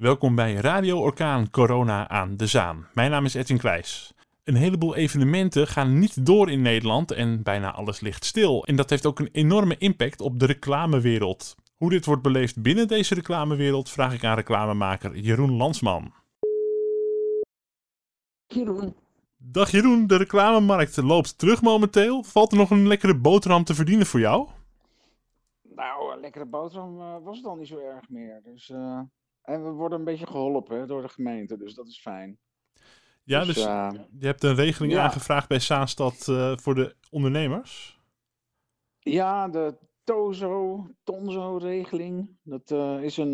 Welkom bij Radio Orkaan Corona aan de Zaan. Mijn naam is Edwin Kwijs. Een heleboel evenementen gaan niet door in Nederland en bijna alles ligt stil. En dat heeft ook een enorme impact op de reclamewereld. Hoe dit wordt beleefd binnen deze reclamewereld vraag ik aan reclamemaker Jeroen Lansman. Jeroen. Dag Jeroen, de reclamemarkt loopt terug momenteel. Valt er nog een lekkere boterham te verdienen voor jou? Nou, een lekkere boterham uh, was het al niet zo erg meer. Dus, uh, en we worden een beetje geholpen door de gemeente, dus dat is fijn. Ja, dus, dus uh, je hebt een regeling ja. aangevraagd bij Zaanstad voor de ondernemers? Ja, de TOZO, TONZO-regeling. Dat is een,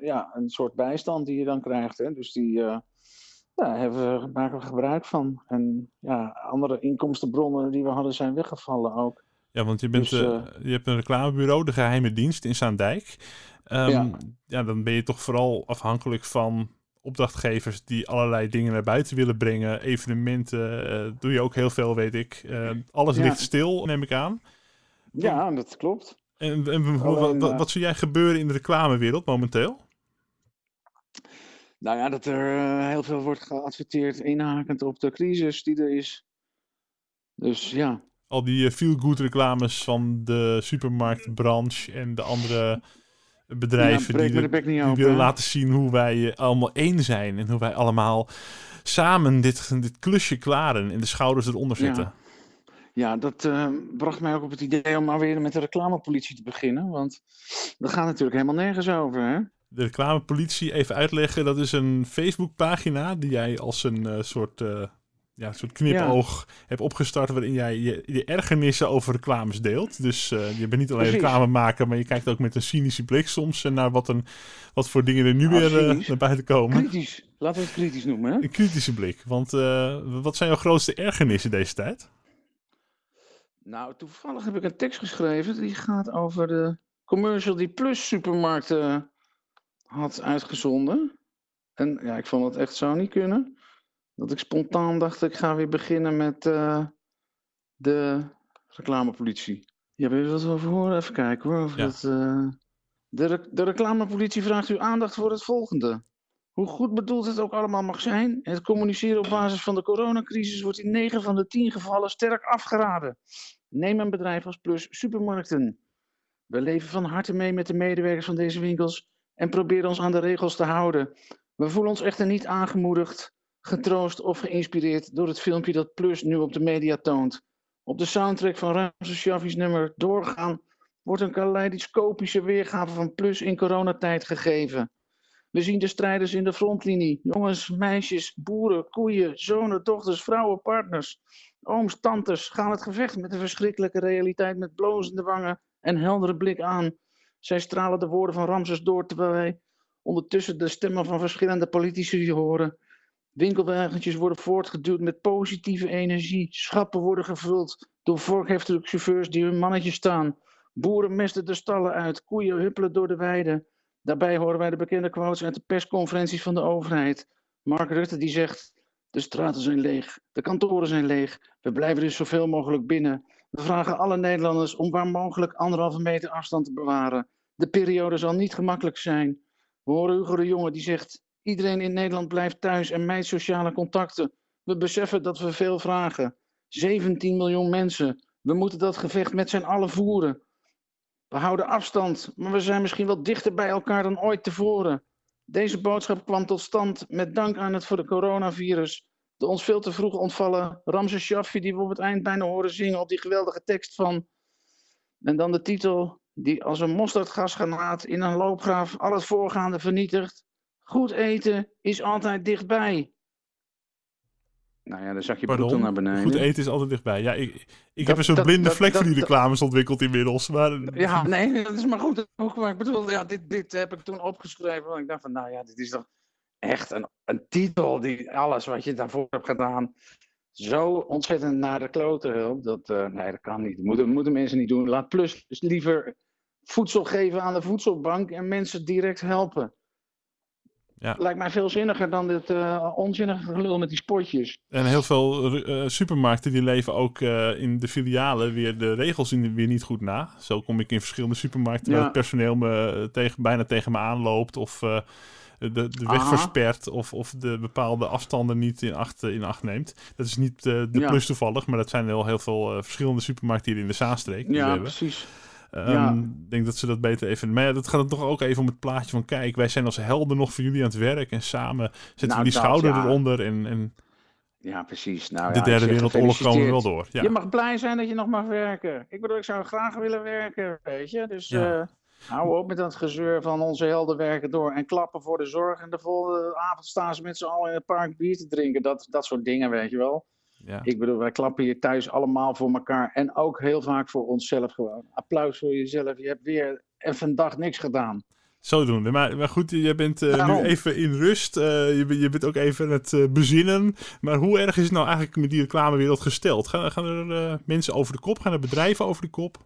ja, een soort bijstand die je dan krijgt. Hè. Dus die ja, hebben we, maken we gebruik van. En ja, andere inkomstenbronnen die we hadden zijn weggevallen ook. Ja, want je, bent, dus, je hebt een reclamebureau, de geheime dienst in Zaandijk. Um, ja. ja, dan ben je toch vooral afhankelijk van opdrachtgevers die allerlei dingen naar buiten willen brengen. Evenementen uh, doe je ook heel veel, weet ik. Uh, alles ja. ligt stil, neem ik aan. Ja, dat klopt. En, en Alleen, wat, wat zie jij gebeuren in de reclamewereld momenteel? Nou ja, dat er heel veel wordt geadverteerd inhakend op de crisis die er is. Dus ja. Al die feel-good reclames van de supermarktbranche en de andere bedrijven ja, die, de, die open, willen laten zien hoe wij uh, allemaal één zijn. En hoe wij allemaal samen dit, dit klusje klaren en de schouders eronder zetten. Ja. Ja, dat uh, bracht mij ook op het idee om maar weer met de reclamepolitie te beginnen. Want dat gaat natuurlijk helemaal nergens over, hè? de reclamepolitie even uitleggen. Dat is een Facebookpagina die jij als een uh, soort, uh, ja, soort knipoog ja. hebt opgestart. Waarin jij je, je, ergernissen over reclames deelt. Dus uh, je bent niet alleen Precies. reclame maken, maar je kijkt ook met een cynische blik soms naar wat, een, wat voor dingen er nu ah, weer naar buiten komen. Kritisch, laten we het kritisch noemen. Hè? Een kritische blik. Want wat zijn jouw grootste ergernissen deze tijd? Nou, toevallig heb ik een tekst geschreven die gaat over de commercial die Plus supermarkten had uitgezonden. En ja, ik vond het echt zo niet kunnen. Dat ik spontaan dacht, ik ga weer beginnen met uh, de reclamepolitie. Ja, wil je wat over horen? Even kijken hoor. Of ja. dat, uh... de, re de reclamepolitie vraagt uw aandacht voor het volgende. Hoe goed bedoeld het ook allemaal mag zijn, het communiceren op basis van de coronacrisis wordt in 9 van de 10 gevallen sterk afgeraden. Neem een bedrijf als Plus Supermarkten. We leven van harte mee met de medewerkers van deze winkels en proberen ons aan de regels te houden. We voelen ons echter niet aangemoedigd, getroost of geïnspireerd door het filmpje dat Plus nu op de media toont. Op de soundtrack van Ramses Shaffi's nummer Doorgaan wordt een kaleidoscopische weergave van Plus in coronatijd gegeven. We zien de strijders in de frontlinie. Jongens, meisjes, boeren, koeien, zonen, dochters, vrouwen, partners. Ooms, tantes gaan het gevecht met de verschrikkelijke realiteit met blozende wangen en heldere blik aan. Zij stralen de woorden van Ramses door, terwijl wij ondertussen de stemmen van verschillende politici horen. Winkelwagentjes worden voortgeduwd met positieve energie. Schappen worden gevuld door vorkheftige chauffeurs die hun mannetje staan. Boeren mesten de stallen uit, koeien huppelen door de weiden. Daarbij horen wij de bekende quotes uit de persconferenties van de overheid. Mark Rutte die zegt, de straten zijn leeg, de kantoren zijn leeg. We blijven dus zoveel mogelijk binnen. We vragen alle Nederlanders om waar mogelijk anderhalve meter afstand te bewaren. De periode zal niet gemakkelijk zijn. We horen Hugo de Jonge die zegt: iedereen in Nederland blijft thuis en mijt sociale contacten. We beseffen dat we veel vragen. 17 miljoen mensen. We moeten dat gevecht met z'n allen voeren. We houden afstand, maar we zijn misschien wel dichter bij elkaar dan ooit tevoren. Deze boodschap kwam tot stand met dank aan het voor de coronavirus de ons veel te vroeg ontvallen Ramses Shaffi, die we op het eind bijna horen zingen op die geweldige tekst van. En dan de titel, die als een mosterdgasgranaat in een loopgraaf al het voorgaande vernietigt. Goed eten is altijd dichtbij. Nou ja, dan zag je Pardon? naar beneden. Goed eten is altijd dichtbij. Ja, ik, ik dat, heb een soort blinde dat, vlek dat, voor die reclames ontwikkeld inmiddels. Maar... Ja, nee, dat is maar goed. Maar ik bedoel, ja, dit, dit heb ik toen opgeschreven. Want ik dacht van, nou ja, dit is toch echt een, een titel die alles wat je daarvoor hebt gedaan zo ontzettend naar de kloten helpt. Dat, uh, nee, dat kan niet. Dat moeten, moeten mensen niet doen. Laat Plus dus liever voedsel geven aan de voedselbank en mensen direct helpen. Ja. Lijkt mij veel zinniger dan dit uh, onzinnige gelul met die spotjes. En heel veel uh, supermarkten die leven ook uh, in de filialen weer de regels in, weer niet goed na. Zo kom ik in verschillende supermarkten ja. waar het personeel me tegen, bijna tegen me aanloopt of de, de weg verspert of, of de bepaalde afstanden niet in acht, in acht neemt. Dat is niet de plus toevallig, maar dat zijn wel heel veel verschillende supermarkten hier in de Zaanstreek. Ja, hebben. Precies. Ehm, ik denk dat ze dat beter even. Maar ja, dat gaat het toch ook even om het plaatje van: kijk, wij zijn als helden nog voor jullie aan het werk. En samen zetten nou, we die schouder eronder. En, en ja, precies. Nou, de derde wereldoorlog komen we wel door. Ja. Je mag blij zijn dat je nog mag werken. Ik bedoel, ik zou graag willen werken, weet je. Dus uh, hou op met dat gezeur van onze helden werken door. En klappen voor de zorg. En de volgende avond staan ze met z'n allen in het park bier te drinken. Dat, dat soort dingen, weet je wel. Ja. Ik bedoel, wij klappen hier thuis allemaal voor elkaar. En ook heel vaak voor onszelf gewoon. Applaus voor jezelf. Je hebt weer even een dag niks gedaan. Zodoende. Maar, maar goed, je bent uh, nu even in rust. Uh, je, je bent ook even aan het uh, bezinnen. Maar hoe erg is het nou eigenlijk met die reclamewereld gesteld? Gaan, gaan er mensen over de kop? Gaan er bedrijven over de kop?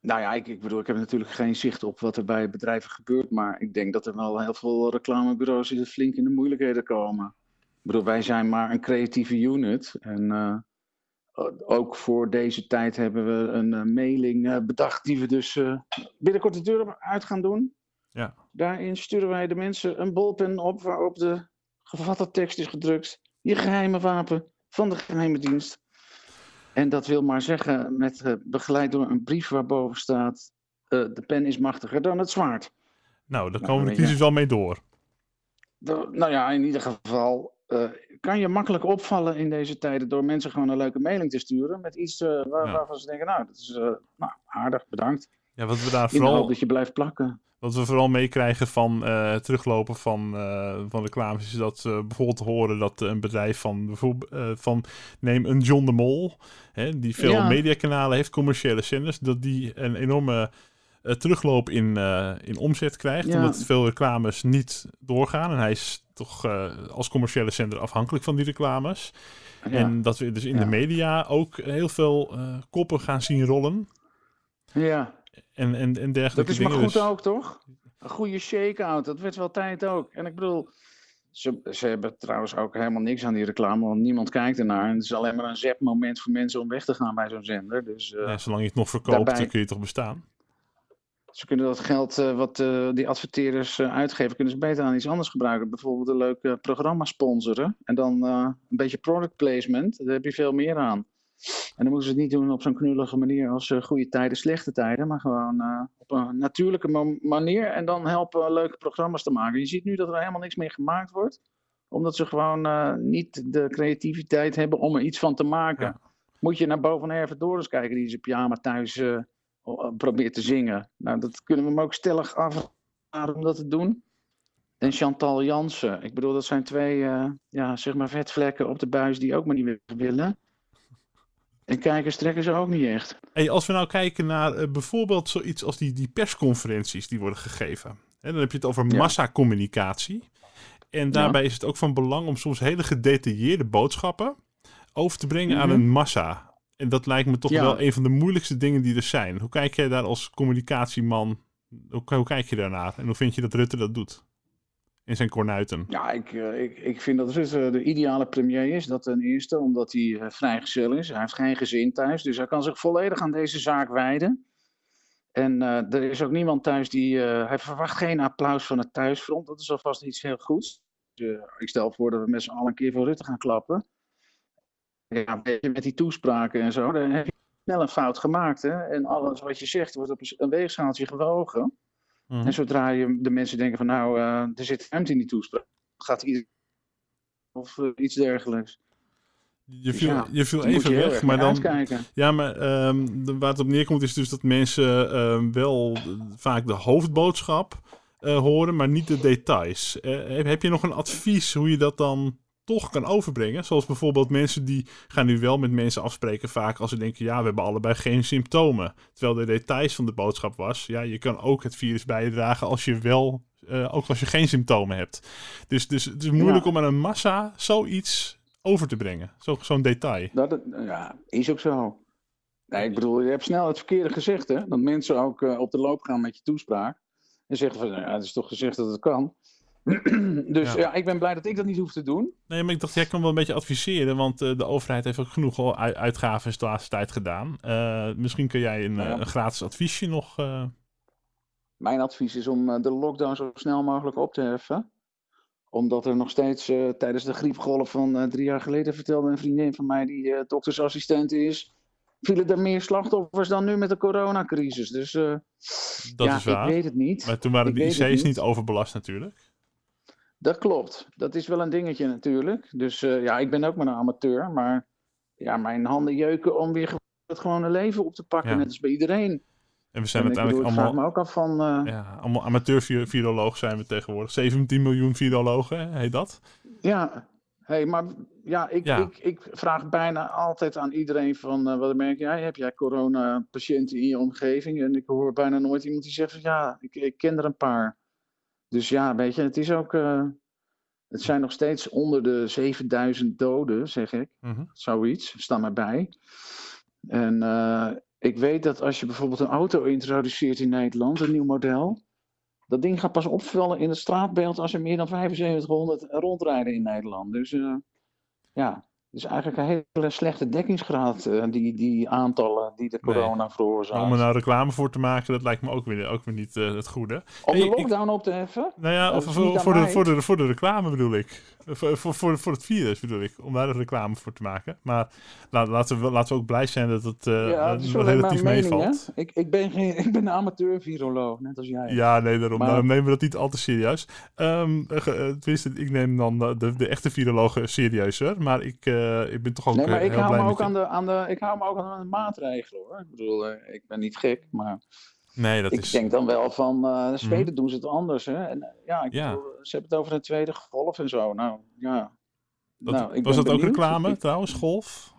Nou ja, ik, ik, bedoel, ik heb natuurlijk geen zicht op wat er bij bedrijven gebeurt. Maar ik denk dat er wel heel veel reclamebureaus die flink in de moeilijkheden komen. Bedoel, wij zijn maar een creatieve unit. En ook voor deze tijd hebben we een mailing bedacht die we dus binnenkort de deur uit gaan doen. Ja. Daarin sturen wij de mensen een bolpen op waarop de gevatte tekst is gedrukt. Je geheime wapen van de geheime dienst. En dat wil maar zeggen, met, uh, begeleid door een brief waarboven staat: uh, de pen is machtiger dan het zwaard. Nou, daar komen nou, de kiezers wel mee door. nou ja, in ieder geval uh, kan je makkelijk opvallen in deze tijden door mensen gewoon een leuke mailing te sturen met iets waar, waarvan ze denken: nou, dat is nou, aardig, bedankt. Ja, wat we daar vooral... dat je blijft plakken. Wat we vooral meekrijgen van teruglopen van, van reclames is dat uh, bijvoorbeeld horen dat een bedrijf van, bijvoorbeeld, van neem een John de Mol, hè, die veel mediakanalen heeft, commerciële zenders, dat die een enorme terugloop in, in omzet krijgt, omdat veel reclames niet doorgaan. En hij is toch als commerciële zender afhankelijk van die reclames. En dat we dus in de media ook heel veel koppen gaan zien rollen. Ja en, en, en dergelijke Dat is maar goed dus- ook, toch? Een goede shake-out, dat werd wel tijd ook. En ik bedoel, ze, ze hebben trouwens ook helemaal niks aan die reclame, want niemand kijkt ernaar. En het is alleen maar een zep-moment voor mensen om weg te gaan bij zo'n zender. Dus, uh, ja, zolang je het nog verkoopt, dan kun je toch bestaan. Ze kunnen dat geld uh, wat uh, die adverteerders uitgeven, kunnen ze beter aan iets anders gebruiken. Bijvoorbeeld een leuk programma sponsoren. En dan een beetje product placement. Daar heb je veel meer aan. En dan moeten ze het niet doen op zo'n knullige manier als goede tijden, slechte tijden, maar gewoon op een natuurlijke manier en dan helpen leuke programma's te maken. Je ziet nu dat er helemaal niks meer gemaakt wordt, omdat ze gewoon niet de creativiteit hebben om er iets van te maken. Ja. Moet je naar boven Herve Dorens kijken, die zijn pyjama thuis probeert te zingen. Nou, dat kunnen we hem ook stellig afraden om dat te doen. En Chantal Jansen. Ik bedoel, dat zijn twee ja, zeg maar vetvlekken op de buis die ook maar niet willen. En kijkers trekken ze ook niet echt. Hey, als we nou kijken naar uh, bijvoorbeeld zoiets als die, die persconferenties die worden gegeven. Hè, dan heb je het over ja. massacommunicatie. En daarbij is het ook van belang om soms hele gedetailleerde boodschappen over te brengen aan mhm. een massa. En dat lijkt me toch wel een van de moeilijkste dingen die er zijn. Hoe kijk jij daar als communicatieman, hoe, hoe kijk je daarnaar? En hoe vind je dat Rutte dat doet? in zijn kornuiten. Ja, ik, eh, ik, ik vind dat Rutte de ideale premier is. Dat ten eerste, omdat hij uh, vrijgezel is. Hij heeft geen gezin thuis, dus hij kan zich volledig aan deze zaak wijden. En uh, er is ook niemand thuis die. hij verwacht geen applaus van het thuisfront. Dat is alvast iets heel goeds. Dus, ik stel voor dat we met z'n allen een keer voor Rutte gaan klappen. Ja, met die toespraken en zo, dan heb je snel een fout gemaakt. Hè? En alles wat je zegt wordt op een weegschaaltje gewogen. Mhm. En zodra je de mensen denken van nou, uh, er zit ruimte in die toespraak, gaat iedereen of uh, iets dergelijks. Je dus viel, ja, je viel even je weg, maar dan. Ja, maar um, waar het op neerkomt is dus dat mensen uh, wel vaak de hoofdboodschap uh, horen, maar niet de details. heb je nog een advies hoe je dat dan toch kan overbrengen. Zoals bijvoorbeeld mensen die gaan nu wel met mensen afspreken vaak als ze denken, ja, we hebben allebei geen symptomen. Terwijl de details van de boodschap was, ja, je kan ook het virus bijdragen als je wel, uh, ook als je geen symptomen hebt. Dus, dus het is moeilijk om aan een massa zoiets over te brengen, zo, zo'n detail. Dat, ja, is ook zo. Nee, ik bedoel, je hebt snel het verkeerde gezegd, hè? Dat mensen ook uh, op de loop gaan met je toespraak. En zeggen van, ja, het is toch gezegd dat het kan. dus ja. ik ben blij dat ik dat niet hoef te doen. Nee, maar ik dacht, jij kan wel een beetje adviseren, want uh, de overheid heeft ook genoeg al uitgaven de laatste tijd gedaan. Uh, misschien kun jij een, een gratis adviesje nog. Uh... Mijn advies is om de lockdown zo snel mogelijk op te heffen. Omdat er nog steeds tijdens de griepgolf van drie jaar geleden vertelde een vriendin van mij die doktersassistent is. Vielen er meer slachtoffers dan nu met de coronacrisis. Dus dat ja, is waar. ik weet het niet. Maar toen waren Ik de IC's niet. overbelast natuurlijk. Dat klopt. Dat is wel een dingetje natuurlijk. Dus eh, ja, ik ben ook maar een amateur. Maar ja, mijn handen jeuken om weer het gewone leven op te pakken. Ja. Net als bij iedereen. En we zijn En ik, bedoel, uiteindelijk allemaal, me ook af van... eh, ja, allemaal amateur-viroloog zijn we tegenwoordig. 17 miljoen virologen, heet dat? Ja, hey, maar ja, ik, Ja. Ik, ik vraag bijna altijd aan iedereen van, eh, wat merk jij? Heb jij corona-patiënten in je omgeving? En ik hoor bijna nooit iemand die zegt van, ja, ik, ik ken er een paar. Dus ja, weet je, het is ook, eh, het zijn nog steeds onder de 7000 doden, zeg ik. Mhm. Zoiets, sta maar bij. En eh, ik weet dat als je bijvoorbeeld een auto introduceert in Nederland, een nieuw model, dat ding gaat pas opvallen in het straatbeeld als er meer dan 7500 rondrijden in Nederland. Dus eh, ja, het is eigenlijk een hele slechte dekkingsgraad, eh, die, die aantallen die de corona veroorzaakt. om er nou reclame voor te maken, dat lijkt me ook weer, ook weer niet eh, het goede. Om Hey, de ik- lockdown op te heffen? Nou ja, of voor, voor, de, voor, de, voor de reclame bedoel ik. Voor, voor, voor, voor het virus bedoel ik. Om daar de reclame voor te maken. Maar laat, laten, we, laten we ook blij zijn dat het eh, ja, relatief een meevalt. Ik, ik, ben geen, ik ben een amateur-viroloog, net als jij. Ja, nee, daarom, Maar- nemen we dat niet al te serieus. Eh, tenminste, ik neem dan eh, de, de echte virologen serieuzer. Maar ik, eh, ik ben toch ook Nee, maar eh, ik hou, me ook je. aan de, aan de, ik hou me ook aan de maatregelen hoor. Ik bedoel, eh, ik ben niet gek, maar Nee, dat ik is... denk dan wel van, de Zweden doen ze het anders. Hè? En, ja, ik Ja. bedoel, ze hebben het over een tweede golf en zo. Nou, ja. dat- nou, ik was dat ook reclame Ik- trouwens, golf?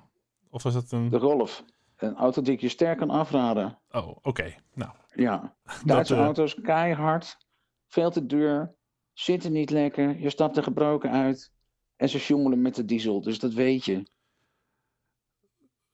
Of was dat een... de golf. Een auto die ik je sterk kan afraden. Oh, oké. Nou, Ja, Duitse auto's, keihard, veel te duur, zitten niet lekker, je stapt er gebroken uit. En ze sjoemelen met de diesel, dus dat weet je.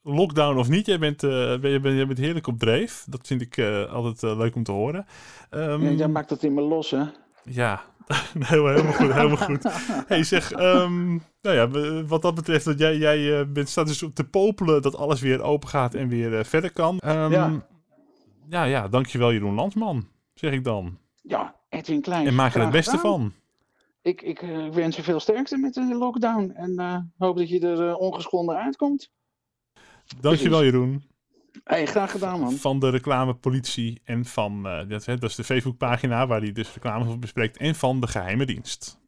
lockdown of niet, jij bent, eh, ben- je bent, jij bent heerlijk op dreef. Dat vind ik eh, altijd eh, leuk om te horen. Ehm, Ja, jij maakt dat in me los, hè? Ja, heel, helemaal goed, helemaal goed. Hey zeg, ehm, nou ja, wat dat betreft, dat jij, jij eh, bent, staat dus op te popelen dat alles weer open gaat en weer eh, verder kan. Ehm, Ja. ja, ja, dankjewel Jeroen Landsman, zeg ik dan. Ja, Edwin Klein. En maak er het beste gedaan. van. Ik, ik eh, wens je veel sterkte met de lockdown. En eh, hoop dat je er eh, ongeschonden uitkomt. Dankjewel Precies. Jeroen. Hey, graag gedaan, man. Van de reclamepolitie en van, eh, dat, hè, dat is de Facebookpagina waar hij dus reclames op bespreekt. En van de geheime dienst.